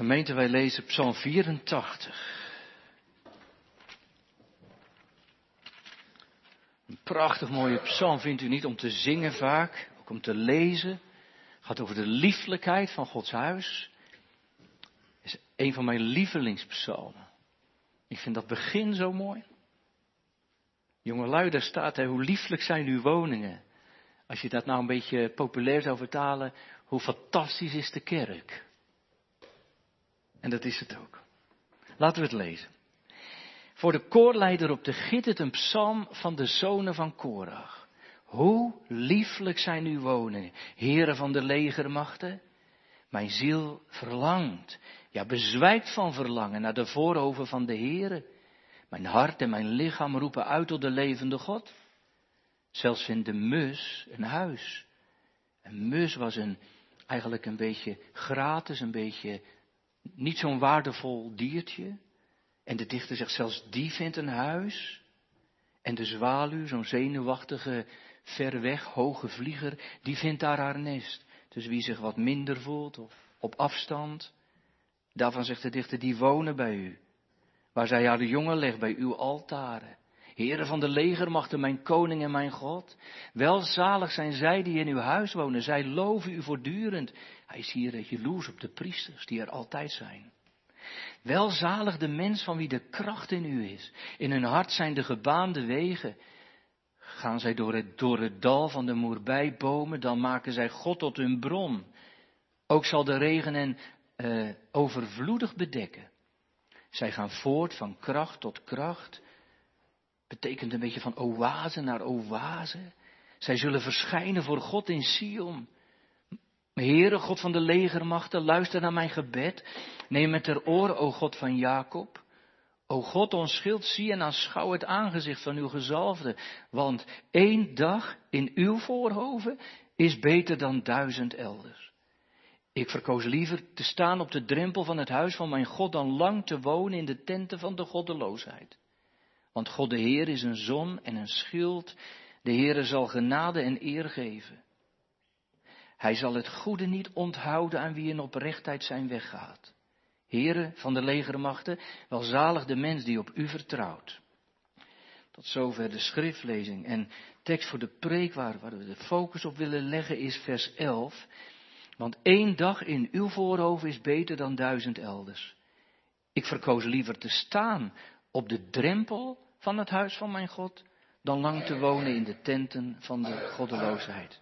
Gemeente, wij lezen Psalm 84. Een prachtig mooie psalm vindt u niet om te zingen vaak, ook om te lezen. Het gaat over de lieflijkheid van Gods huis. Het is een van mijn lievelingspsalmen. Ik vind dat begin zo mooi. Jongelui, daar staat hij, hoe lieflijk zijn uw woningen. Als je dat nou een beetje populair zou vertalen, hoe fantastisch is de kerk. En dat is het ook. Laten we het lezen. Voor de koorleider op de gittert een psalm van de zonen van Korach. Hoe lieflijk zijn uw woningen, heren van de legermachten. Mijn ziel verlangt, ja bezwijkt van verlangen naar de voorhoven van de heren. Mijn hart en mijn lichaam roepen uit tot de levende God. Zelfs vindt de mus een huis. Een mus was een, eigenlijk een beetje gratis, een beetje niet zo'n waardevol diertje. En de dichter zegt zelfs die vindt een huis. En de zwaluw, zo'n zenuwachtige, ver weg, hoge vlieger, die vindt daar haar nest. Dus wie zich wat minder voelt of op afstand, daarvan zegt de dichter, die wonen bij u. Waar zij haar jongen legt bij uw altaren. Heren van de legermachten, mijn koning en mijn God. Welzalig zijn zij die in uw huis wonen. Zij loven u voortdurend. Hij is hier jaloers op de priesters die er altijd zijn. Welzalig de mens van wie de kracht in u is. In hun hart zijn de gebaande wegen. Gaan zij door het, door het dal van de moerbijbomen, dan maken zij God tot hun bron. Ook zal de regen hen uh, overvloedig bedekken. Zij gaan voort van kracht tot kracht. Betekent een beetje van oase naar oase. Zij zullen verschijnen voor God in Sion. Heere, God van de legermachten, luister naar mijn gebed. Neem het ter oren, o God van Jacob. O God, ons schild, zie en aanschouw het aangezicht van uw gezalfde. Want één dag in uw voorhoven is beter dan duizend elders. Ik verkoos liever te staan op de drempel van het huis van mijn God dan lang te wonen in de tenten van de goddeloosheid. Want God de Heer is een zon en een schild. De Heere zal genade en eer geven. Hij zal het goede niet onthouden aan wie in oprechtheid zijn weg gaat. Heren van de legermachten, welzalig de mens die op u vertrouwt. Tot zover de schriftlezing. En tekst voor de preek waar, waar we de focus op willen leggen is vers 11. Want één dag in uw voorhoofd is beter dan duizend elders. Ik verkoos liever te staan op de drempel van het huis van mijn God, dan lang te wonen in de tenten van de goddeloosheid.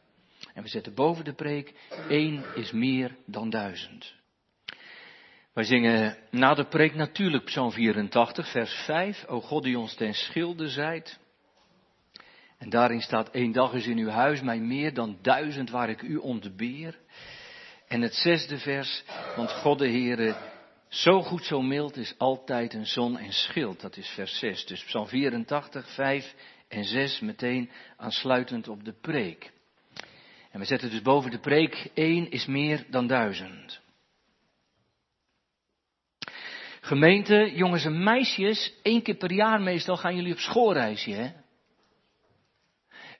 En we zetten boven de preek, één is meer dan duizend. Wij zingen na de preek natuurlijk Psalm 84, vers 5. O God die ons ten schilde zijt. En daarin staat, één dag is in uw huis mij meer dan duizend waar ik u ontbeer. En het zesde vers, want God de Heere, zo goed, zo mild is altijd een zon en schild. Dat is vers 6. Dus Psalm 84, 5 en 6 meteen aansluitend op de preek. En we zetten dus boven de preek, één is meer dan duizend. Gemeente, jongens en meisjes, één keer per jaar meestal gaan jullie op schoolreisje, hè?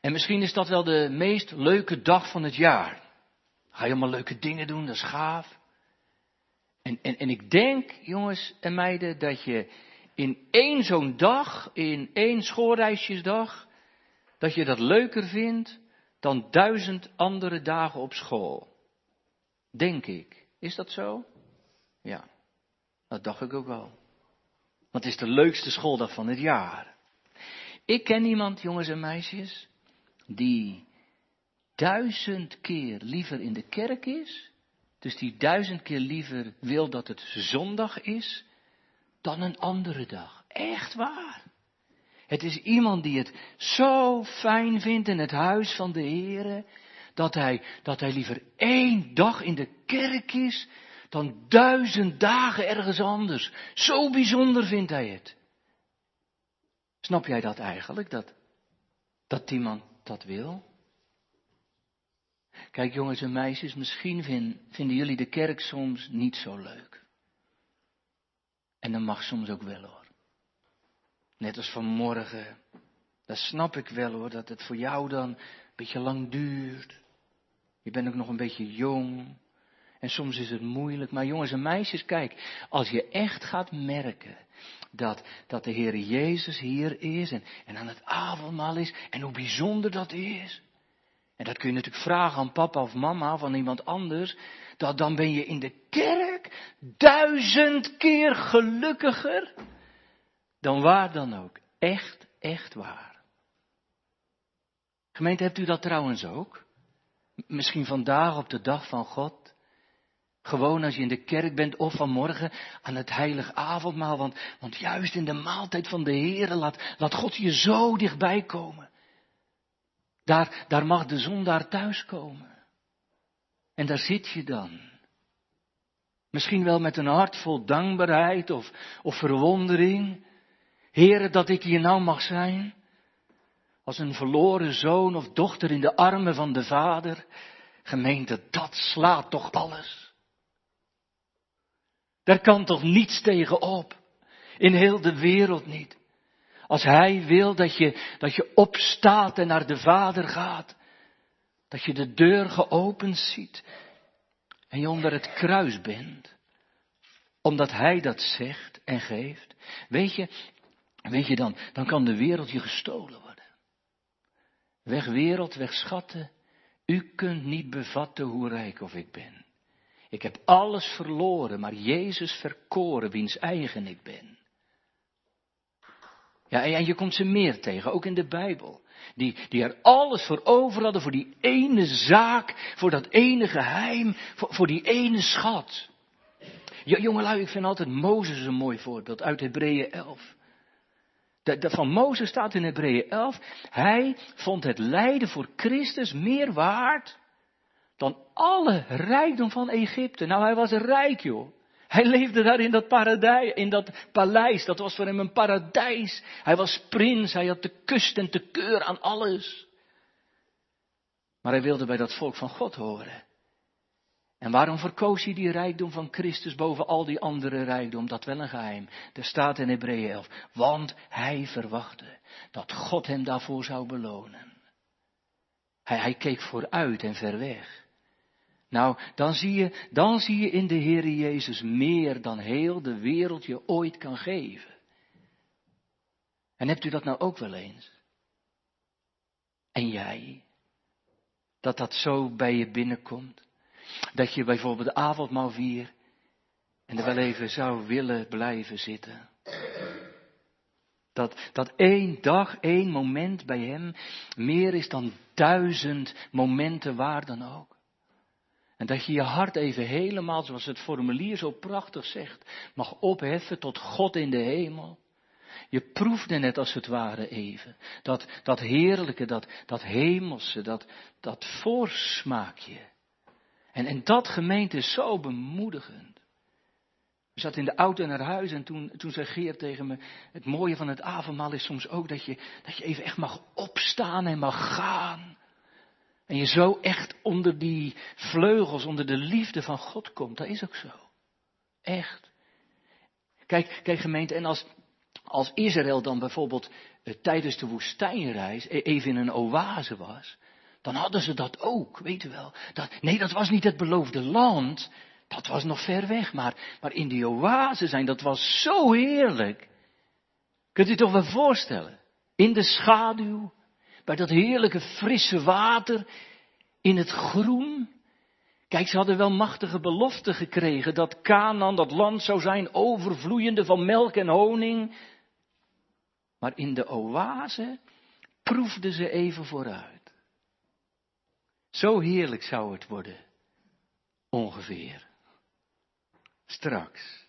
En misschien is dat wel de meest leuke dag van het jaar. Ga je allemaal leuke dingen doen, dat is gaaf. En, en, ik denk, jongens en meiden, dat je in één zo'n dag, in één schoolreisjesdag, dat je dat leuker vindt dan duizend andere dagen op school. Denk ik. Is dat zo? Ja, dat dacht ik ook wel. Want het is de leukste schooldag van het jaar. Ik ken iemand, jongens en meisjes, die duizend keer liever in de kerk is, dus die duizend keer liever wil dat het zondag is, dan een andere dag. Echt waar. Het is iemand die het zo fijn vindt in het huis van de Heere, dat hij, dat hij liever één dag in de kerk is, dan duizend dagen ergens anders. Zo bijzonder vindt hij het. Snap jij dat eigenlijk, dat, dat iemand dat wil? Kijk jongens en meisjes, misschien vinden jullie de kerk soms niet zo leuk. En dat mag soms ook wel hoor. Net als vanmorgen. Dat snap ik wel hoor, dat het voor jou dan een beetje lang duurt. Je bent ook nog een beetje jong. En soms is het moeilijk. Maar jongens en meisjes, kijk, als je echt gaat merken dat, dat de Heer Jezus hier is en, en aan het avondmaal is en hoe bijzonder dat is. En dat kun je natuurlijk vragen aan papa of mama of aan iemand anders. Dat dan ben je in de kerk duizend keer gelukkiger dan waar dan ook. Echt, echt waar. Gemeente, hebt u dat trouwens ook? Misschien vandaag op de dag van God. Gewoon als je in de kerk bent of vanmorgen aan het heilig avondmaal. Want, want juist in de maaltijd van de Heer laat, laat God je zo dichtbij komen. Daar, daar mag de zondaar thuiskomen. En daar zit je dan. Misschien wel met een hart vol dankbaarheid of, of verwondering. Heren, dat ik hier nou mag zijn. Als een verloren zoon of dochter in de armen van de vader. Gemeente, dat slaat toch alles. Daar kan toch niets tegen op. In heel de wereld niet. Als Hij wil dat je, dat je opstaat en naar de Vader gaat. Dat je de deur geopend ziet. En je onder het kruis bent. Omdat Hij dat zegt en geeft. Weet je, weet je dan, dan kan de wereld je gestolen worden. Weg wereld, weg schatten. U kunt niet bevatten hoe rijk of ik ben. Ik heb alles verloren, maar Jezus verkoren, wiens eigen ik ben. Ja, en je komt ze meer tegen, ook in de Bijbel. Die, die er alles voor over hadden, voor die ene zaak, voor dat ene geheim, voor, voor die ene schat. Ja, jongelui, ik vind altijd Mozes een mooi voorbeeld uit Hebreeën 11. De, van Mozes staat in Hebreeën 11, hij vond het lijden voor Christus meer waard dan alle rijkdom van Egypte. Nou, hij was rijk, joh. Hij leefde daar in dat paradijs, in dat paleis. Dat was voor hem een paradijs. Hij was prins, hij had de kust en de keur aan alles. Maar hij wilde bij dat volk van God horen. En waarom verkoos hij die rijkdom van Christus boven al die andere rijkdom? Dat wel een geheim. Er staat in Hebreeën 11. Want hij verwachtte dat God hem daarvoor zou belonen. Hij, hij keek vooruit en ver weg. Nou, dan zie, je, dan zie je in de Heer Jezus meer dan heel de wereld je ooit kan geven. En hebt u dat nou ook wel eens? En jij? Dat dat zo bij je binnenkomt? Dat je bijvoorbeeld de avondmaal vier en er wel even zou willen blijven zitten. Dat, dat één dag, één moment bij hem meer is dan duizend momenten waar dan ook. En dat je je hart even helemaal, zoals het formulier zo prachtig zegt, mag opheffen tot God in de hemel. Je proefde net als het ware even. Dat, dat heerlijke, dat, dat hemelse, dat, dat voorsmaakje. En, en dat gemeente is zo bemoedigend. We zaten in de auto naar huis en toen, toen zei Geert tegen me, het mooie van het avondmaal is soms ook dat je, dat je even echt mag opstaan en mag gaan. En je zo echt onder die vleugels, onder de liefde van God komt. Dat is ook zo. Echt. Kijk, kijk gemeente, en als, als Israël dan bijvoorbeeld eh, tijdens de woestijnreis e-, even in een oase was, dan hadden ze dat ook, weet u wel. Dat, nee, dat was niet het beloofde land, dat was nog ver weg, maar, maar in die oase zijn, dat was zo heerlijk. Kunt u toch wel voorstellen? In de schaduw, bij dat heerlijke frisse water, in het groen. Kijk, ze hadden wel machtige beloften gekregen dat Canaan, dat land zou zijn overvloeiende van melk en honing. Maar in de oase proefden ze even vooruit. Zo heerlijk zou het worden. Ongeveer. Straks.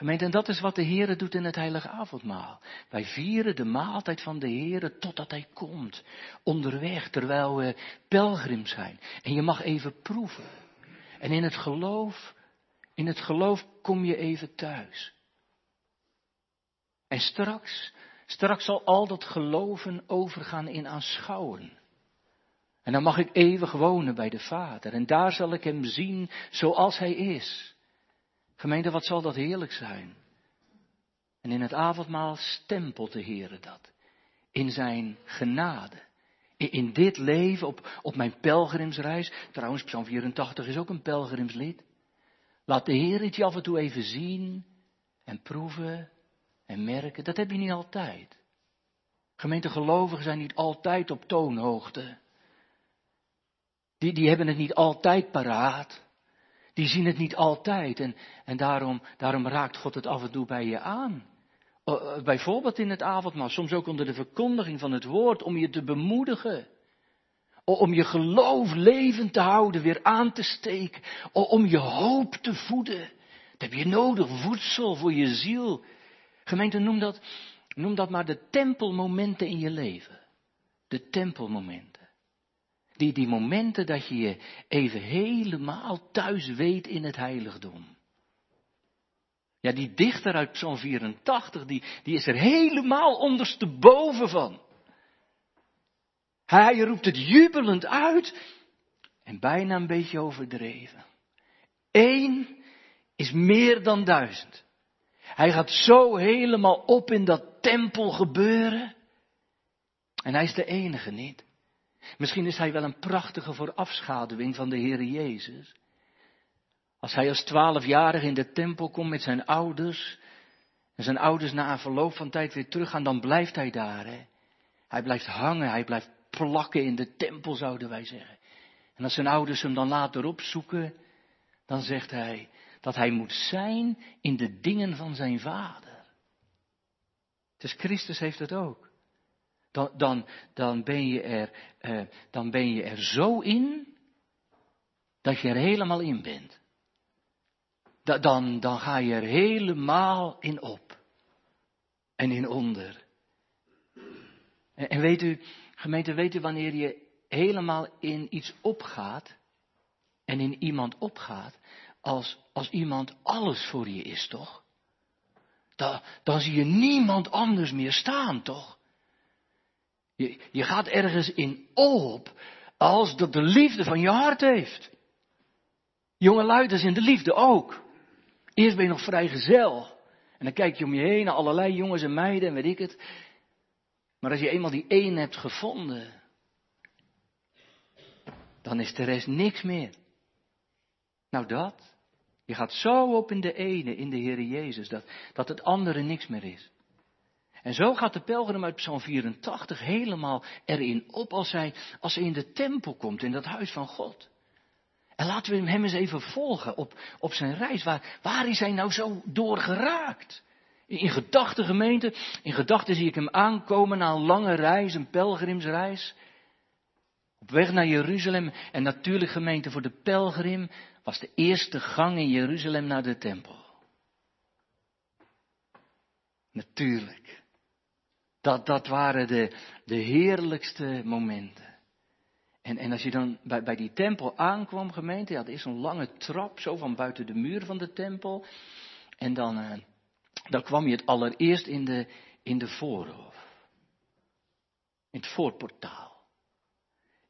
Gemeente, en dat is wat de Heer doet in het heilige avondmaal. Wij vieren de maaltijd van de Heer totdat Hij komt. Onderweg, terwijl we pelgrim zijn. En je mag even proeven. En in het geloof, in het geloof kom je even thuis. En straks, straks zal al dat geloven overgaan in aanschouwen. En dan mag ik eeuwig wonen bij de Vader. En daar zal ik Hem zien zoals Hij is. Gemeente, wat zal dat heerlijk zijn. En in het avondmaal stempelt de Heer dat. In zijn genade, In, dit leven, op, op mijn pelgrimsreis. Trouwens, Psalm 84 is ook een pelgrimslied. Laat de Heer het je af en toe even zien en proeven en merken. Dat heb je niet altijd. Gemeentegelovigen zijn niet altijd op toonhoogte. Die, die hebben het niet altijd paraat. Die zien het niet altijd. En, en daarom, daarom raakt God het af en toe bij je aan. Eh, bijvoorbeeld in het avondmaal, soms ook onder de verkondiging van het woord, om je te bemoedigen. Om je geloof levend te houden, weer aan te steken. Om je hoop te voeden. Dat heb je nodig, voedsel voor je ziel. Gemeente, noem dat, noem dat maar de tempelmomenten in je leven. De tempelmomenten. Die, die momenten dat je je even helemaal thuis weet in het heiligdom. Ja, die dichter uit Psalm 84, die, die is er helemaal ondersteboven van. Hij roept het jubelend uit en bijna een beetje overdreven. Eén is meer dan duizend. Hij gaat zo helemaal op in dat tempel gebeuren. En hij is de enige niet. Misschien is hij wel een prachtige voorafschaduwing van de Heer Jezus. Als hij als twaalfjarig in de tempel komt met zijn ouders, en zijn ouders na een verloop van tijd weer teruggaan, dan blijft hij daar. Hè? Hij blijft hangen, hij blijft plakken in de tempel, zouden wij zeggen. En als zijn ouders hem dan later opzoeken, dan zegt hij dat hij moet zijn in de dingen van zijn vader. Dus Christus heeft het ook. Dan, dan, dan, ben, je er, eh, dan ben je er zo in dat je er helemaal in bent dan, dan ga je er helemaal in op. En in onder. En, en weet u, gemeente, weet u wanneer je helemaal in iets opgaat en in iemand opgaat, als, als iemand alles voor je is, toch? Dan, dan zie je niemand anders meer staan, toch? Je, je gaat ergens in op als dat de liefde van je hart heeft. Jonge luiders in de liefde ook. Eerst ben je nog vrijgezel. En dan kijk je om je heen naar allerlei jongens en meiden en weet ik het. Maar als je eenmaal die één hebt gevonden, dan is de rest niks meer. Nou dat. Je gaat zo op in de ene, in de Heer Jezus, dat, dat het andere niks meer is. En zo gaat de pelgrim uit Psalm 84 helemaal erin op als hij, als hij in de tempel komt, in dat huis van God. En laten we hem eens even volgen op, op zijn reis. Waar, waar is hij nou zo door geraakt? In gedachten gemeente, in gedachten zie ik hem aankomen na een lange reis, een pelgrimsreis. Op weg naar Jeruzalem. En natuurlijk gemeente voor de pelgrim was de eerste gang in Jeruzalem naar de tempel. Natuurlijk. Dat, dat waren de, de heerlijkste momenten. En, en als je dan bij, bij die tempel aankwam, gemeente, ja, er is een lange trap, zo van buiten de muur van de tempel. En dan, uh, dan kwam je het allereerst in de, in de voorhof. In het voorportaal.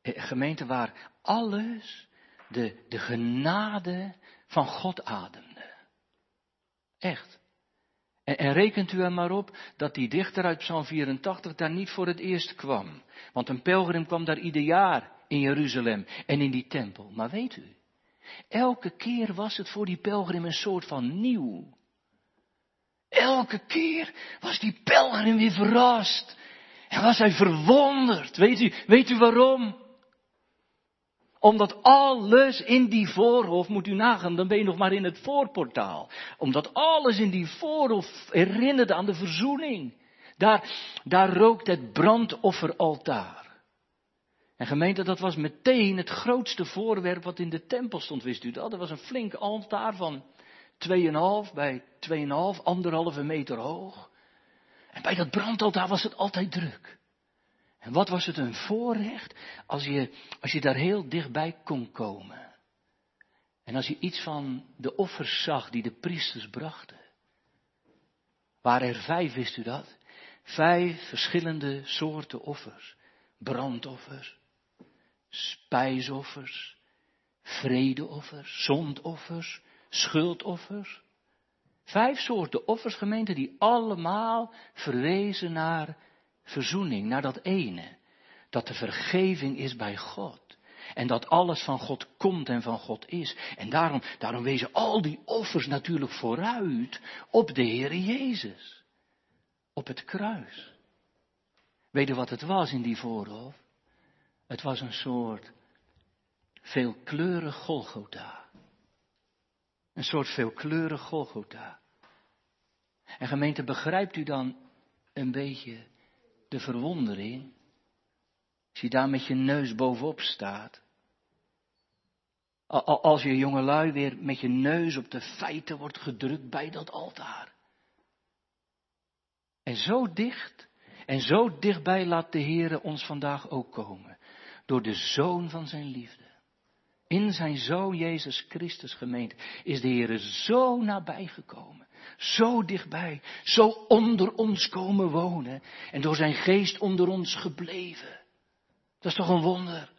Eh, gemeente waar alles de, de genade van God ademde. Echt. En, en, rekent u er maar op dat die dichter uit Psalm 84 daar niet voor het eerst kwam. Want een pelgrim kwam daar ieder jaar in Jeruzalem en in die tempel. Maar weet u, elke keer was het voor die pelgrim een soort van nieuw. Elke keer was die pelgrim weer verrast. En was hij verwonderd. Weet u, weet u waarom? Omdat alles in die voorhof, moet u nagaan, dan ben je nog maar in het voorportaal. Omdat alles in die voorhof herinnerde aan de verzoening. Daar, daar rookt het brandofferaltaar. En gemeente, dat was meteen het grootste voorwerp wat in de tempel stond, wist u dat? Er was een flink altaar van 2,5 bij 2,5, anderhalve meter hoog. En bij dat brandaltaar was het altijd druk. En wat was het een voorrecht als je, als je daar heel dichtbij kon komen. En als je iets van de offers zag die de priesters brachten. Waren er vijf, wist u dat? Vijf verschillende soorten offers. Brandoffers, spijsoffers, vredeoffers, zondoffers, schuldoffers. Vijf soorten offers, gemeente, die allemaal verwezen naar verzoening, naar dat ene. dat de vergeving is bij God. En dat alles van God komt en van God is. En daarom, daarom wezen al die offers natuurlijk vooruit op de Heere Jezus. Op het kruis. Weet je wat het was in die voorhof? Het was een soort veelkleurig Golgotha. Een soort veelkleurig Golgotha. En gemeente, begrijpt u dan een beetje de verwondering? Als je daar met je neus bovenop staat. Als je jongelui weer met je neus op de feiten wordt gedrukt bij dat altaar. En zo dicht en zo dichtbij laat de Heer ons vandaag ook komen. Door de zoon van zijn liefde. In zijn zoon Jezus Christus gemeend is de Heer zo nabij gekomen. Zo dichtbij. Zo onder ons komen wonen. En door zijn geest onder ons gebleven. Dat is toch een wonder.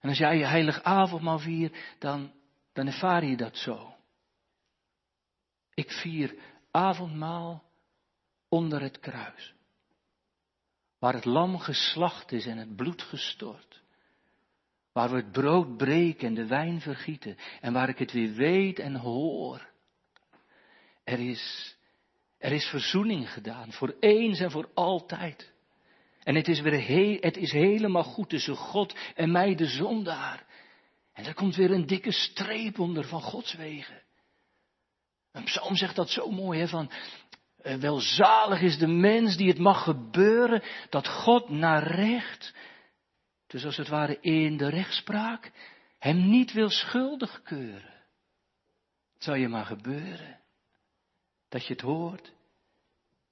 En als jij je heilig avondmaal viert, dan, dan ervaar je dat zo. Ik vier avondmaal onder het kruis. Waar het lam geslacht is en het bloed gestort. Waar we het brood breken en de wijn vergieten. En waar ik het weer weet en hoor. Er is, er is verzoening gedaan. Voor eens en voor altijd. En het is weer he, het is helemaal goed tussen God en mij, de zondaar. En er komt weer een dikke streep onder van Gods wegen. Een psalm zegt dat zo mooi, hè, van eh, welzalig is de mens die het mag gebeuren dat God naar recht, dus als het ware in de rechtspraak, hem niet wil schuldig keuren. Het zal je maar gebeuren dat je het hoort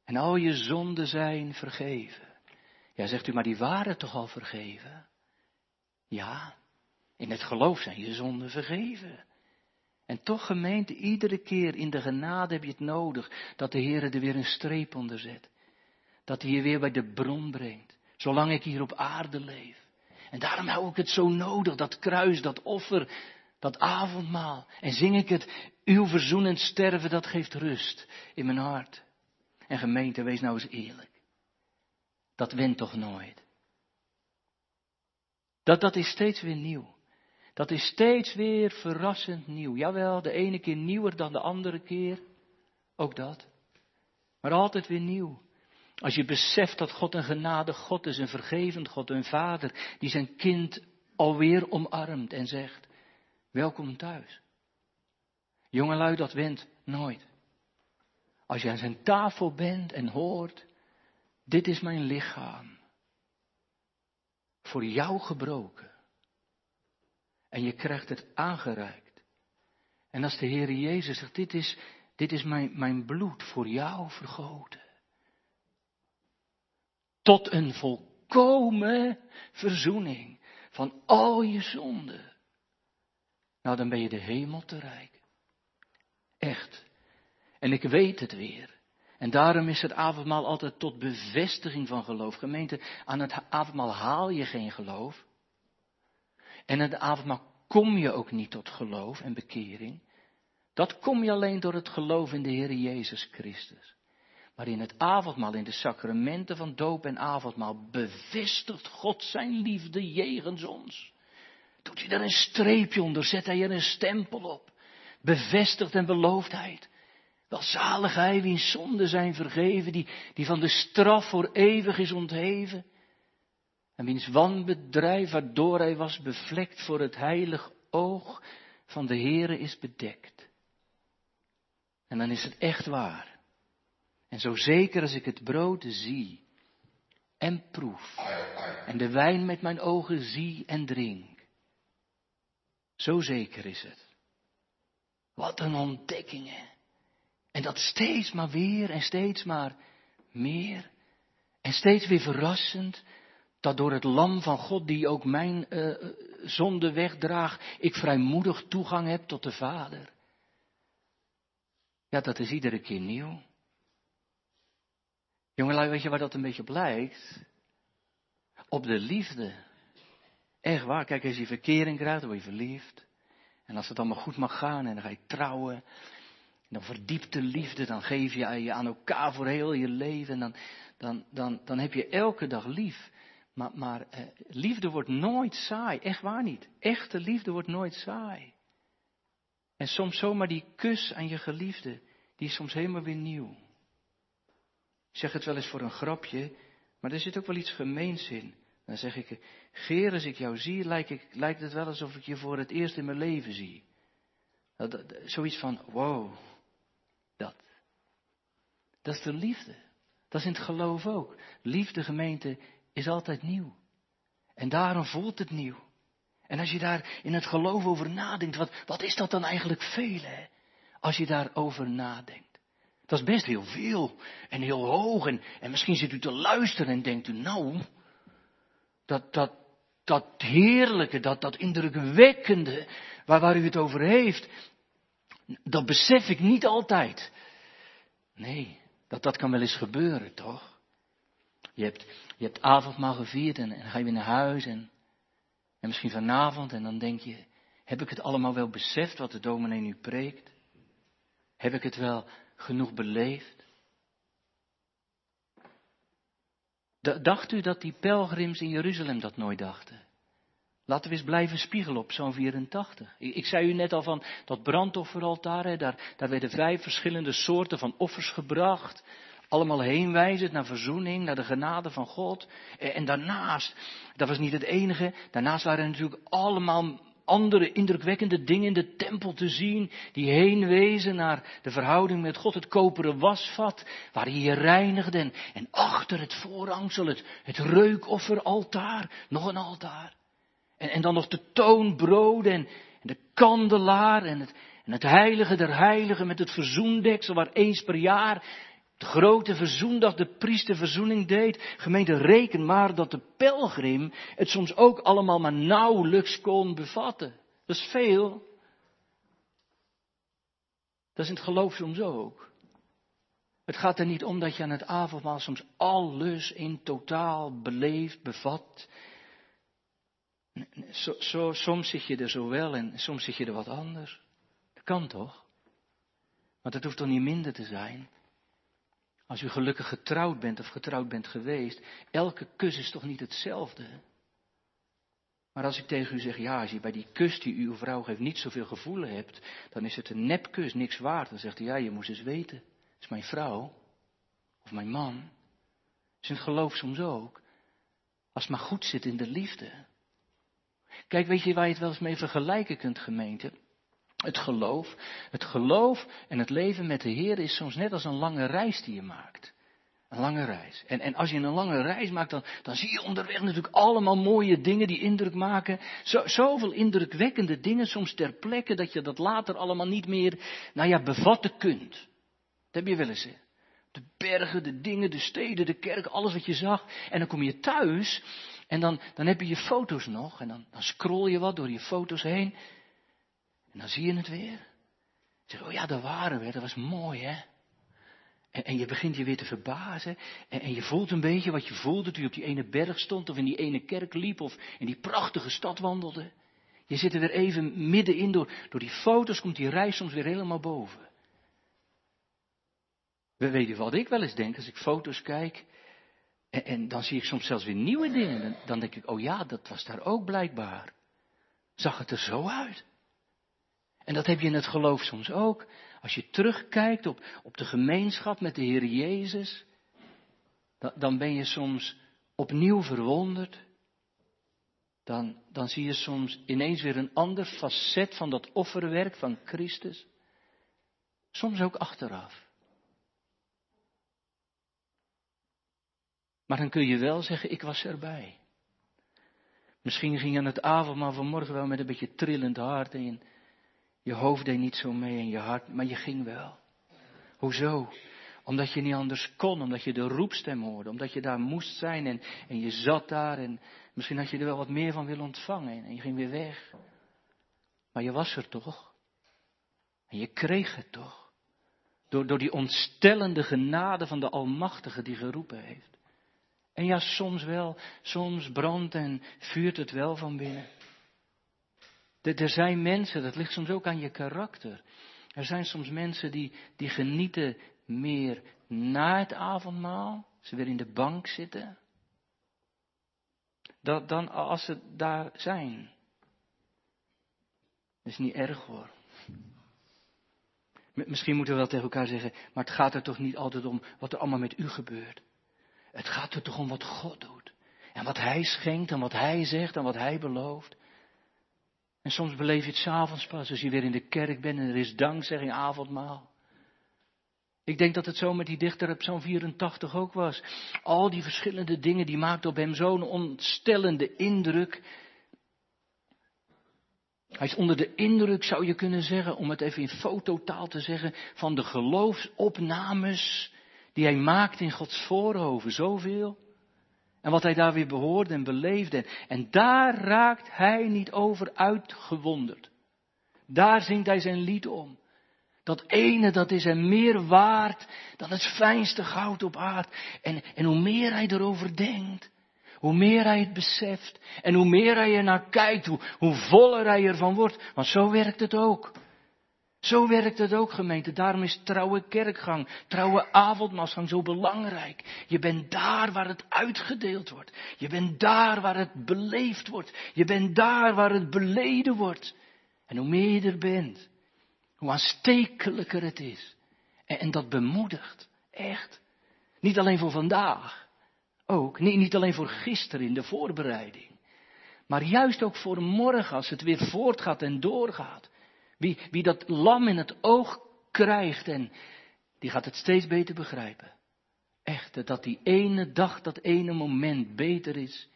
en al je zonden zijn vergeven. Ja, zegt u, maar die waren toch al vergeven? Ja, in het geloof zijn je zonden vergeven. En toch gemeente, iedere keer in de genade heb je het nodig dat de Heer er weer een streep onder zet. Dat hij je weer bij de bron brengt, zolang ik hier op aarde leef. En daarom hou ik het zo nodig, dat kruis, dat offer, dat avondmaal. En zing ik het, uw verzoenend sterven, dat geeft rust in mijn hart. En gemeente, wees nou eens eerlijk dat wint toch nooit. Dat, dat is steeds weer nieuw. Dat is steeds weer verrassend nieuw. Jawel, de ene keer nieuwer dan de andere keer. Ook dat. Maar altijd weer nieuw. Als je beseft dat God een genade God is, een vergevend God, een vader die zijn kind alweer omarmt en zegt, welkom thuis. Jongelui, dat wint nooit. Als je aan zijn tafel bent en hoort, dit is mijn lichaam. Voor jou gebroken. En je krijgt het aangereikt. En als de Heer Jezus zegt, dit is, dit is mijn, mijn bloed voor jou vergoten. Tot een volkomen verzoening van al je zonden. Nou, dan ben je de hemel te rijk. Echt. En ik weet het weer. En daarom is het avondmaal altijd tot bevestiging van geloof. Gemeente, aan het avondmaal haal je geen geloof. En aan het avondmaal kom je ook niet tot geloof en bekering. Dat kom je alleen door het geloof in de Heer Jezus Christus. Maar in het avondmaal, in de sacramenten van doop en avondmaal, bevestigt God zijn liefde jegens ons. Doet hij daar een streepje onder, zet hij er een stempel op. Bevestigt en belooft hij het. Welzalig hij wiens zonden zijn vergeven, die, die van de straf voor eeuwig is ontheven. En wiens wanbedrijf waardoor hij was bevlekt voor het heilig oog van de Heere is bedekt. En dan is het echt waar. En zo zeker als ik het brood zie en proef en de wijn met mijn ogen zie en drink. Zo zeker is het. Wat een ontdekkingen. En dat steeds maar weer en steeds maar meer. En steeds weer verrassend dat door het lam van God, die ook mijn uh, zonde wegdraagt, ik vrijmoedig toegang heb tot de Vader. Ja, dat is iedere keer nieuw. Jongelui, weet je waar dat een beetje blijkt? Op de liefde. Echt waar, kijk, als je verkering krijgt, dan word je verliefd. En als het allemaal goed mag gaan en dan ga je trouwen dan verdiepte liefde, dan geef je je aan elkaar voor heel je leven. En dan, dan, dan, dan heb je elke dag lief. Maar, maar eh, liefde wordt nooit saai, echt waar niet. Echte liefde wordt nooit saai. En soms zomaar die kus aan je geliefde, die is soms helemaal weer nieuw. Ik zeg het wel eens voor een grapje, maar er zit ook wel iets gemeens in. Dan zeg ik, Geer, als ik jou zie, lijkt, ik, lijkt het wel alsof ik je voor het eerst in mijn leven zie. Dat, zoiets van, wow, dat. Dat is de liefde. Dat is in het geloof ook. Liefde, gemeente, is altijd nieuw. En daarom voelt het nieuw. En als je daar in het geloof over nadenkt, wat, wat is dat dan eigenlijk veel, hè? Als je daarover nadenkt. Dat is best heel veel en heel hoog. En, en misschien zit u te luisteren en denkt u, nou, dat, dat, dat heerlijke, dat, dat indrukwekkende, waar, waar u het over heeft, dat besef ik niet altijd. Nee, dat, dat kan wel eens gebeuren, toch? Je hebt, je hebt avondmaal gevierd en, en ga je weer naar huis en, en misschien vanavond en dan denk je, heb ik het allemaal wel beseft wat de dominee nu preekt? Heb ik het wel genoeg beleefd? Dacht u dat die pelgrims in Jeruzalem dat nooit dachten? Laten we eens blijven spiegelen op zo'n 84. Ik, zei u net al van dat brandofferaltaar, daar, daar werden vijf verschillende soorten van offers gebracht. Allemaal heenwijzend naar verzoening, naar de genade van God. En daarnaast, dat was niet het enige, daarnaast waren er natuurlijk allemaal andere indrukwekkende dingen in de tempel te zien, die heen wezen naar de verhouding met God, het koperen wasvat, waar hij je reinigde, en, achter het voorhangsel het, het reukofferaltaar, nog een altaar. En, en dan nog de toonbroden en, en de kandelaar en het, en het heilige der heiligen met het verzoendeksel, waar eens per jaar de grote verzoendag de priester verzoening deed. Gemeente, reken maar dat de pelgrim het soms ook allemaal maar nauwelijks kon bevatten. Dat is veel. Dat is in het geloof soms ook. Het gaat er niet om dat je aan het avondmaal soms alles in totaal beleeft, bevat. Soms zit je er zo wel en soms zit je er wat anders. Dat kan toch? Maar dat hoeft toch niet minder te zijn? Als u gelukkig getrouwd bent of getrouwd bent geweest, elke kus is toch niet hetzelfde? Maar als ik tegen u zeg, ja, als je bij die kus die uw vrouw geeft niet zoveel gevoelen hebt, dan is het een nepkus, niks waard. Dan zegt hij, ja, je moest eens weten. Het is mijn vrouw. Of mijn man. Is het geloof soms ook. Als het maar goed zit in de liefde. Kijk, weet je waar je het wel eens mee vergelijken kunt, gemeente? Het geloof, het geloof en het leven met de Heer is soms net als een lange reis die je maakt. Een lange reis. En, en als je een lange reis maakt, dan, dan zie je onderweg natuurlijk allemaal mooie dingen die indruk maken. Zo, zoveel indrukwekkende dingen, soms ter plekke, dat je dat later allemaal niet meer, nou ja, bevatten kunt. Dat heb je wel eens? De bergen, de dingen, de steden, de kerk, alles wat je zag. En dan kom je thuis en dan, dan heb je je foto's nog. En dan, dan scroll je wat door je foto's heen. En dan zie je het weer. Zeg, oh ja, daar waren we, dat was mooi hè. En, en je begint je weer te verbazen. En, en, je voelt een beetje wat je voelde toen je op die ene berg stond of in die ene kerk liep of in die prachtige stad wandelde. Je zit er weer even middenin door, door die foto's komt die reis soms weer helemaal boven. We weten wat ik wel eens denk als ik foto's kijk. En, en dan zie ik soms zelfs weer nieuwe dingen. Dan, dan denk ik, oh ja, dat was daar ook blijkbaar. Zag het er zo uit? En dat heb je in het geloof soms ook. Als je terugkijkt op, op de gemeenschap met de Heer Jezus, dan, dan ben je soms opnieuw verwonderd. Dan, dan zie je soms ineens weer een ander facet van dat offerwerk van Christus. Soms ook achteraf. Maar dan kun je wel zeggen, ik was erbij. Misschien ging je aan het avondmaal vanmorgen wel met een beetje trillend hart en je hoofd deed niet zo mee en je hart, maar je ging wel. Hoezo? Omdat je niet anders kon, omdat je de roepstem hoorde, omdat je daar moest zijn en, en je zat daar en misschien had je er wel wat meer van willen ontvangen en je ging weer weg. Maar je was er toch? En je kreeg het toch? Door, door die ontstellende genade van de Almachtige die geroepen heeft. En ja, soms wel, soms brandt en vuurt het wel van binnen. Er zijn mensen, dat ligt soms ook aan je karakter. Er zijn soms mensen die, die genieten meer na het avondmaal, ze weer in de bank zitten. dan, dan als ze daar zijn. Dat is niet erg hoor. Misschien moeten we wel tegen elkaar zeggen, maar het gaat er toch niet altijd om wat er allemaal met u gebeurt. Het gaat er toch om wat God doet. En wat Hij schenkt en wat Hij zegt en wat Hij belooft. En soms beleef je het s'avonds pas als je weer in de kerk bent en er is dankzegging avondmaal. Ik denk dat het zo met die dichter op zo'n 84 ook was. Al die verschillende dingen die maakten op hem zo'n ontstellende indruk. Hij is onder de indruk, zou je kunnen zeggen, om het even in fototaal te zeggen, van de geloofsopnames die hij maakt in Gods voorhoven. Zoveel. En wat hij daar weer behoorde en beleefde. En daar raakt hij niet over uitgewonderd. Daar zingt hij zijn lied om. Dat ene, dat is hem meer waard dan het fijnste goud op aard. En, en hoe meer hij erover denkt, hoe meer hij het beseft en hoe meer hij er naar kijkt, hoe, hoe voller hij ervan wordt. Want zo werkt het ook. Zo werkt het ook, gemeente. Daarom is trouwe kerkgang, trouwe avondmasgang zo belangrijk. Je bent daar waar het uitgedeeld wordt. Je bent daar waar het beleefd wordt. Je bent daar waar het beleden wordt. En hoe meer je er bent, hoe aanstekelijker het is. En, en dat bemoedigt. Echt. Niet alleen voor vandaag. Ook. Niet, niet alleen voor gisteren in de voorbereiding. Maar juist ook voor morgen als het weer voortgaat en doorgaat. Wie, wie dat lam in het oog krijgt en die gaat het steeds beter begrijpen. Echt, dat die ene dag, dat ene moment beter is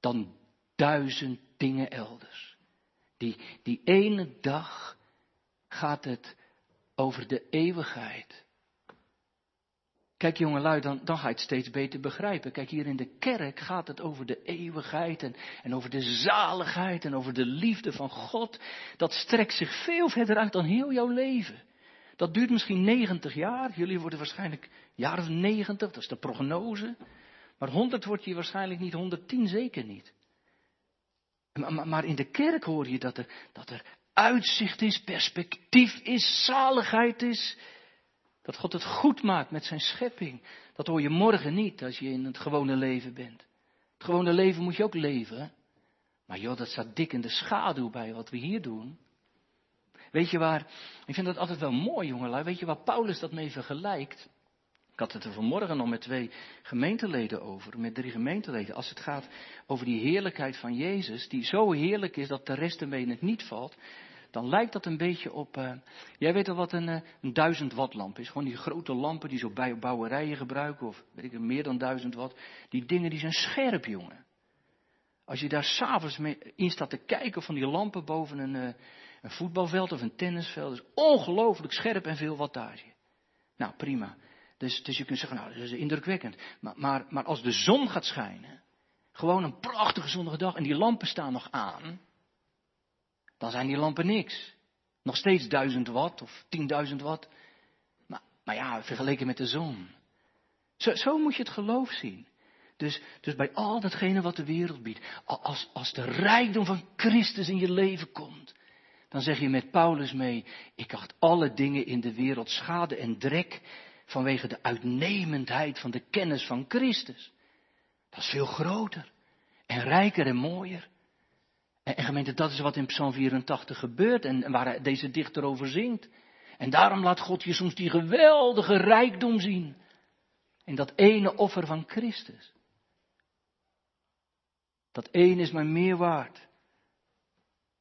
dan duizend dingen elders. Die, die ene dag gaat het over de eeuwigheid. Kijk jongelui, dan, dan ga je het steeds beter begrijpen. Kijk, hier in de kerk gaat het over de eeuwigheid en, en over de zaligheid en over de liefde van God. Dat strekt zich veel verder uit dan heel jouw leven. Dat duurt misschien 90 jaar. Jullie worden waarschijnlijk jaar of 90, dat is de prognose. Maar 100 wordt je waarschijnlijk niet, 110 zeker niet. Maar, maar in de kerk hoor je dat er, dat er uitzicht is, perspectief is, zaligheid is. Dat God het goed maakt met zijn schepping. Dat hoor je morgen niet als je in het gewone leven bent. Het gewone leven moet je ook leven. Maar joh, dat staat dik in de schaduw bij wat we hier doen. Weet je waar, ik vind dat altijd wel mooi jongelui, weet je waar Paulus dat mee vergelijkt? Ik had het er vanmorgen nog met twee gemeenteleden over, met drie gemeenteleden. Als het gaat over die heerlijkheid van Jezus, die zo heerlijk is dat de rest ermee in het niet valt dan lijkt dat een beetje op. Uh, jij weet al wat een, uh, een watt lamp is. Gewoon die grote lampen die zo bij bouwerijen gebruiken, of weet ik meer dan duizend watt. Die dingen die zijn scherp, jongen. Als je daar s'avonds in staat te kijken van die lampen boven een, uh, een voetbalveld of een tennisveld, is ongelooflijk scherp en veel wattage. Nou, prima. Dus, dus je kunt zeggen, nou, dat is indrukwekkend. Maar, maar, maar als de zon gaat schijnen, gewoon een prachtige zonnige dag en die lampen staan nog aan, dan zijn die lampen niks. Nog steeds duizend watt of tienduizend watt. Maar, maar ja, vergeleken met de zon. Zo, zo moet je het geloof zien. Dus, dus bij al datgene wat de wereld biedt, als, als de rijkdom van Christus in je leven komt, dan zeg je met Paulus mee, ik acht alle dingen in de wereld schade en drek vanwege de uitnemendheid van de kennis van Christus. Dat is veel groter en rijker en mooier. En, gemeente, dat is wat in Psalm 84 gebeurt en waar deze dichter over zingt. En daarom laat God je soms die geweldige rijkdom zien. In dat ene offer van Christus. Dat één is maar meer waard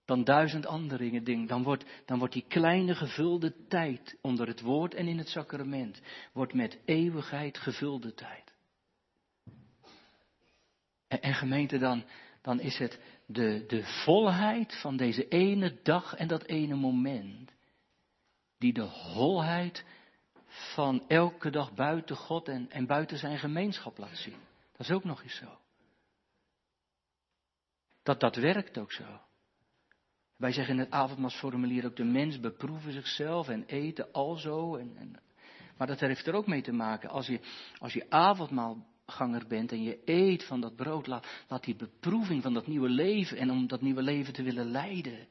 dan duizend andere dingen. Dan wordt, dan wordt die kleine gevulde tijd onder het woord en in het sacrament, wordt met eeuwigheid gevulde tijd. En, en gemeente, dan, dan is het de, de volheid van deze ene dag en dat ene moment, die de holheid van elke dag buiten God en, en buiten zijn gemeenschap laat zien. Dat is ook nog eens zo. Dat, dat werkt ook zo. Wij zeggen in het avondmasformulier ook de mens beproeven zichzelf en eten alzo. En, en, maar dat heeft er ook mee te maken. Als je, als je avondmaal ganger bent en je eet van dat brood, laat, die beproeving van dat nieuwe leven en om dat nieuwe leven te willen leiden,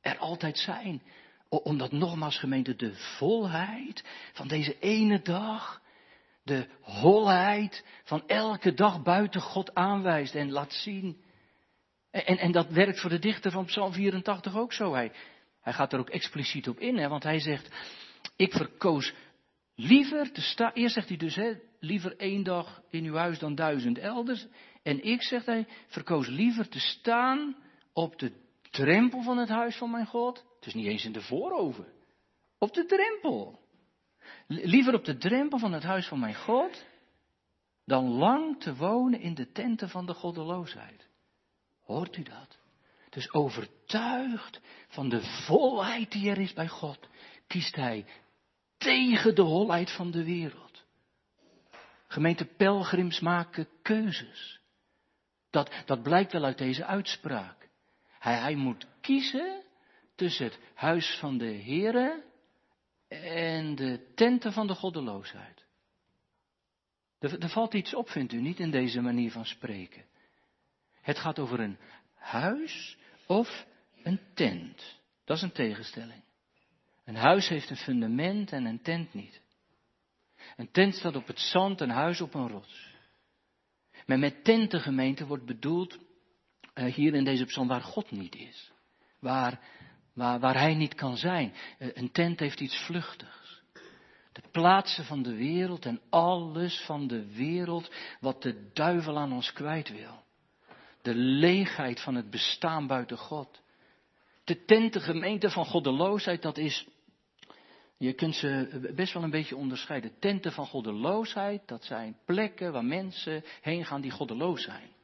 er altijd zijn. Omdat nogmaals gemeente de volheid van deze ene dag, de holheid van elke dag buiten God aanwijst en laat zien. En, en dat werkt voor de dichter van Psalm 84 ook zo. Hij, hij gaat er ook expliciet op in, hè, want hij zegt, ik verkoos liever te staan, eerst zegt hij dus, hè, liever één dag in uw huis dan duizend elders. En ik, zegt hij, verkoos liever te staan op de drempel van het huis van mijn God. Het is niet eens in de voorover. Op de drempel. Liever op de drempel van het huis van mijn God, dan lang te wonen in de tenten van de goddeloosheid. Hoort u dat? Dus overtuigd van de volheid die er is bij God, kiest hij tegen de holheid van de wereld. Gemeente pelgrims maken keuzes. Dat, dat blijkt wel uit deze uitspraak. Hij, hij moet kiezen tussen het huis van de Here en de tenten van de goddeloosheid. Er, er valt iets op, vindt u niet, in deze manier van spreken. Het gaat over een huis of een tent. Dat is een tegenstelling. Een huis heeft een fundament en een tent niet. Een tent staat op het zand, een huis op een rots. Maar met tentengemeente wordt bedoeld uh, hier in deze psalm waar God niet is. Waar, waar, waar Hij niet kan zijn. Uh, een tent heeft iets vluchtigs. De plaatsen van de wereld en alles van de wereld wat de duivel aan ons kwijt wil. De leegheid van het bestaan buiten God. De tentengemeente van goddeloosheid, dat is je kunt ze best wel een beetje onderscheiden. Tenten van goddeloosheid, dat zijn plekken waar mensen heen gaan die goddeloos zijn.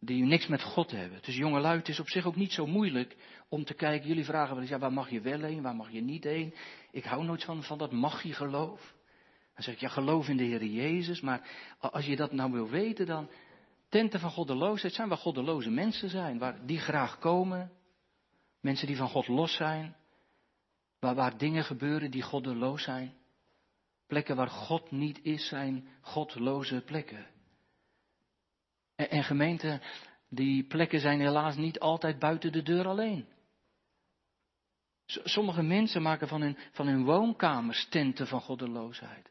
Die niks met God hebben. Dus jongelui, het is op zich ook niet zo moeilijk om te kijken. Jullie vragen wel eens, ja, waar mag je wel heen, waar mag je niet heen? Ik hou nooit van, van dat mag je geloof. Dan zeg ik, ja, geloof in de Heer Jezus. Maar als je dat nou wil weten, dan tenten van goddeloosheid zijn waar goddeloze mensen zijn. Waar die graag komen. Mensen die van God los zijn. Waar, dingen gebeuren die goddeloos zijn. Plekken waar God niet is, zijn godloze plekken. En, en die plekken zijn helaas niet altijd buiten de deur alleen. Sommige mensen maken van hun, van hun woonkamers tenten van goddeloosheid.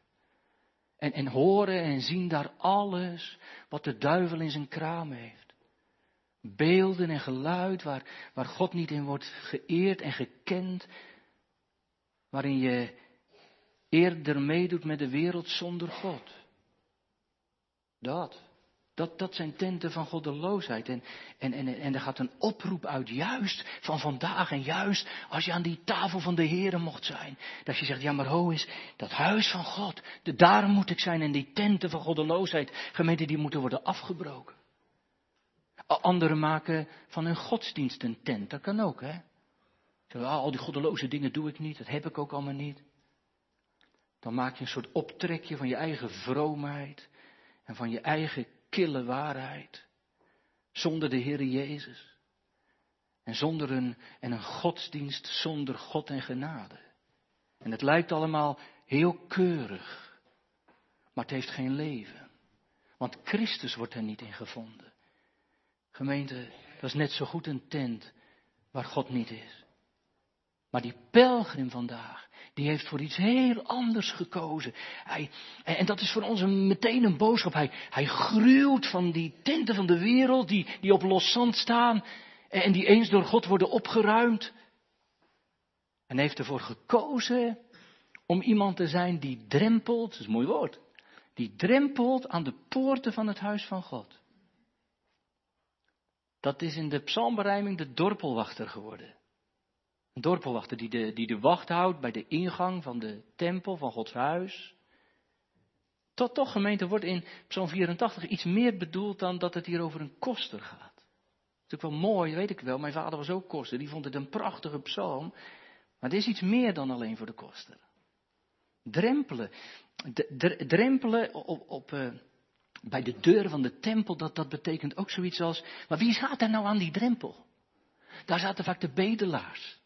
En, en horen en zien daar alles wat de duivel in zijn kraam heeft. Beelden en geluid waar, waar God niet in wordt geëerd en gekend waarin je eerder meedoet met de wereld zonder God. Dat. Dat, dat zijn tenten van goddeloosheid. En, en, en, en er gaat een oproep uit, juist van vandaag en juist als je aan die tafel van de Heeren mocht zijn. Dat je zegt, ja maar ho is, dat huis van God, de, daar moet ik zijn en die tenten van goddeloosheid, gemeenten die moeten worden afgebroken. Anderen maken van hun godsdienst een tent, dat kan ook hè. Ah, al die goddeloze dingen doe ik niet, dat heb ik ook allemaal niet. Dan maak je een soort optrekje van je eigen vroomheid en van je eigen kille waarheid. Zonder de Heer Jezus. En zonder een, en een godsdienst zonder God en genade. En het lijkt allemaal heel keurig. Maar het heeft geen leven. Want Christus wordt er niet in gevonden. Gemeente, dat is net zo goed een tent waar God niet is. Maar die pelgrim vandaag, die heeft voor iets heel anders gekozen. Hij, en dat is voor ons een, meteen een boodschap. Hij, hij gruwt van die tenten van de wereld die, die op los zand staan en die eens door God worden opgeruimd. En heeft ervoor gekozen om iemand te zijn die drempelt, dat is een mooi woord, die drempelt aan de poorten van het huis van God. Dat is in de psalmberijming de dorpelwachter geworden. Dorpelwachter die de, die de wacht houdt bij de ingang van de tempel van Gods huis. Tot toch, gemeente, wordt in Psalm 84 iets meer bedoeld dan dat het hier over een koster gaat. Ook wel mooi, weet ik wel. Mijn vader was ook koster, die vond het een prachtige psalm. Maar het is iets meer dan alleen voor de koster. Drempelen. drempelen op, op uh, bij de deuren van de tempel, dat, dat betekent ook zoiets als. Maar wie zat er nou aan die drempel? Daar zaten vaak de bedelaars.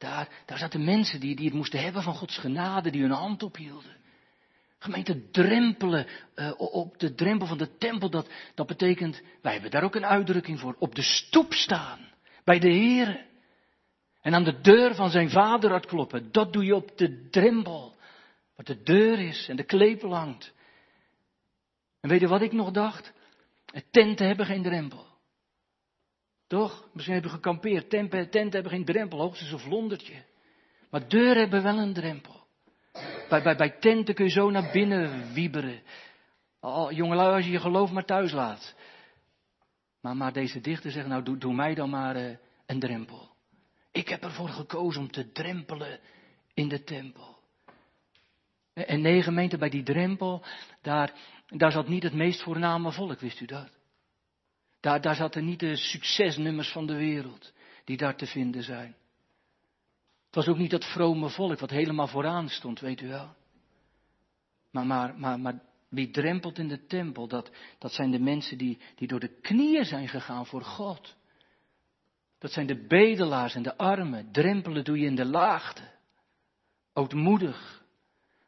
Daar, daar zaten mensen die, die het moesten hebben van Gods genade, die hun hand ophielden. Gemeente drempelen uh, op de drempel van de tempel, dat, dat betekent, wij hebben daar ook een uitdrukking voor, op de stoep staan, bij de Heer. En aan de deur van zijn vader uitkloppen, dat doe je op de drempel, Wat de deur is en de klepel hangt. En weet je wat ik nog dacht? Tenten hebben geen drempel. Toch? Misschien hebben gekampeerd. Tenten hebben geen drempel, hoogstens een vlondertje. Maar deuren hebben wel een drempel. Bij, bij, bij tenten kun je zo naar binnen wieberen. Oh, jongelui, als je je geloof maar thuis laat. Maar, maar deze dichter zegt, nou doe, doe mij dan maar uh, een drempel. Ik heb ervoor gekozen om te drempelen in de tempel. En nee, gemeente, bij die drempel, daar, daar zat niet het meest voorname volk, wist u dat? Daar, zaten niet de succesnummers van de wereld die daar te vinden zijn. Het was ook niet dat vrome volk wat helemaal vooraan stond, weet u wel. Maar, maar, maar, maar wie drempelt in de tempel, dat, dat zijn de mensen die, die door de knieën zijn gegaan voor God. Dat zijn de bedelaars en de armen. Drempelen doe je in de laagte. Ootmoedig.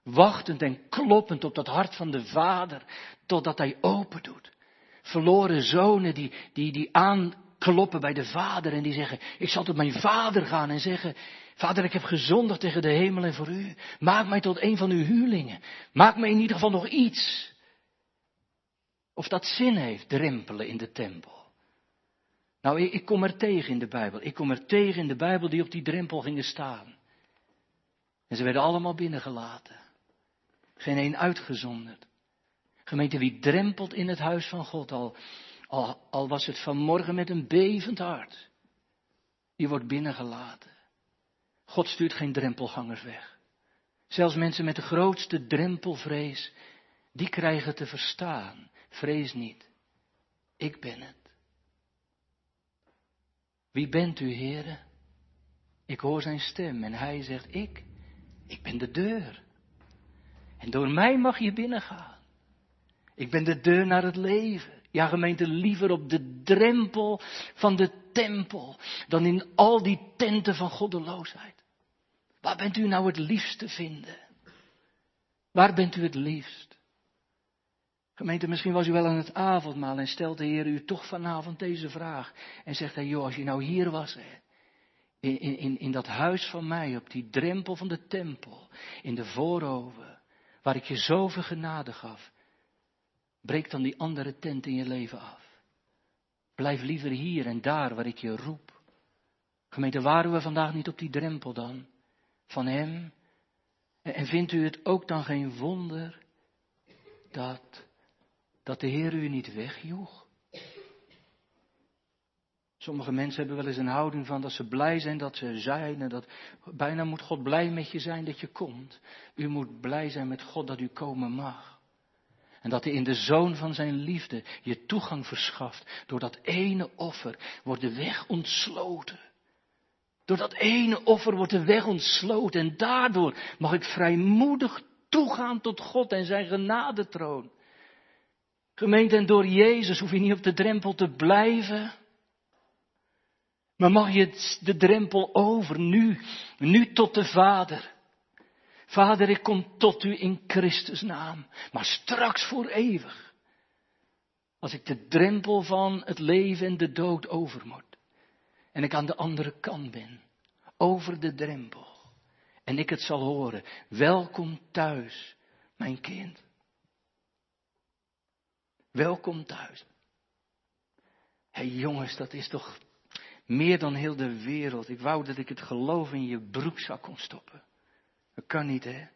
Wachtend en kloppend op dat hart van de Vader, totdat Hij open doet. Verloren zonen die, die, die aankloppen bij de Vader en die zeggen, ik zal tot mijn Vader gaan en zeggen, Vader, ik heb gezondigd tegen de hemel en voor u. Maak mij tot een van uw huurlingen. Maak mij in ieder geval nog iets. Of dat zin heeft, drempelen in de tempel. Nou, ik, kom er tegen in de Bijbel. Ik kom er tegen in de Bijbel die op die drempel gingen staan. En ze werden allemaal binnengelaten. Geen één uitgezonderd. Gemeente, wie drempelt in het huis van God, al, al, was het vanmorgen met een bevend hart, die wordt binnengelaten. God stuurt geen drempelgangers weg. Zelfs mensen met de grootste drempelvrees, die krijgen te verstaan. Vrees niet. Ik ben het. Wie bent u, heren? Ik hoor zijn stem en hij zegt, ik, ik ben de deur. En door mij mag je binnengaan. Ik ben de deur naar het leven. Ja, gemeente, liever op de drempel van de tempel dan in al die tenten van goddeloosheid. Waar bent u nou het liefst te vinden? Waar bent u het liefst? Gemeente, misschien was u wel aan het avondmaal en stelt de Heer u toch vanavond deze vraag. En zegt hij, joh, als je nou hier was, hè, in, in, in dat huis van mij, op die drempel van de tempel, in de vooroven, waar ik je zoveel genade gaf, breek dan die andere tent in je leven af. Blijf liever hier en daar waar ik je roep. Gemeente, waren we vandaag niet op die drempel dan? Van Hem? En vindt u het ook dan geen wonder dat dat de Heer u niet wegjoeg? Sommige mensen hebben wel eens een houding van dat ze blij zijn dat ze zijn en dat bijna moet God blij met je zijn dat je komt. U moet blij zijn met God dat u komen mag. En dat hij in de zoon van zijn liefde je toegang verschaft. Door dat ene offer wordt de weg ontsloten. Door dat ene offer wordt de weg ontsloten. En daardoor mag ik vrijmoedig toegaan tot God en zijn genadetroon. Gemeente, en door Jezus hoef je niet op de drempel te blijven. Maar mag je de drempel over, nu, nu tot de Vader. Vader, ik kom tot u in Christus naam, maar straks voor eeuwig. Als ik de drempel van het leven en de dood over moet. En ik aan de andere kant ben, over de drempel. En ik het zal horen, welkom thuis, mijn kind. Welkom thuis. Hé hey jongens, dat is toch meer dan heel de wereld. Ik wou dat ik het geloof in je broekzak kon stoppen. Dat kan niet, hè?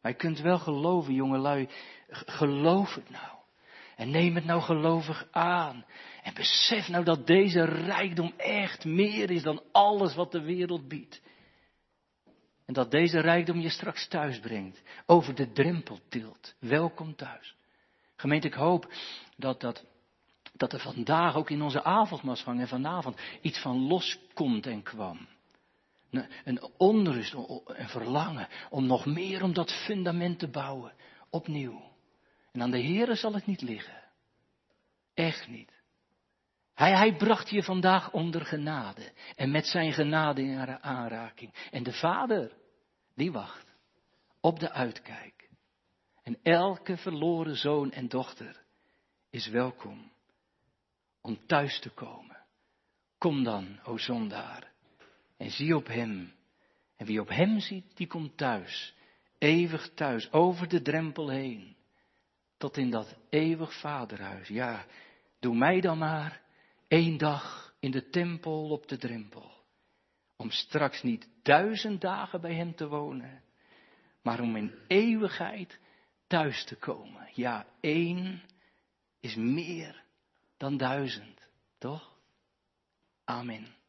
Maar je kunt wel geloven, jongelui. Geloof het nou. En neem het nou gelovig aan. En besef nou dat deze rijkdom echt meer is dan alles wat de wereld biedt. En dat deze rijkdom je straks thuis brengt. Over de drempel tilt. Welkom thuis. Gemeente, ik hoop dat, dat, dat er vandaag ook in onze avondmasgang en vanavond iets van loskomt en kwam. Een onrust, een verlangen om nog meer om dat fundament te bouwen. Opnieuw. En aan de Heere zal het niet liggen. Echt niet. Hij, hij bracht je vandaag onder genade. En met zijn genade in aanraking. En de Vader, die wacht. Op de uitkijk. En elke verloren zoon en dochter is welkom om thuis te komen. Kom dan, o zondaar, en zie op hem. En wie op hem ziet, die komt thuis eeuwig thuis, over de drempel heen, tot in dat eeuwig vaderhuis. Ja, doe mij dan maar één dag in de tempel op de drempel, om straks niet duizend dagen bij hem te wonen, maar om in eeuwigheid thuis te komen. Ja, één is meer dan duizend, toch? Amen.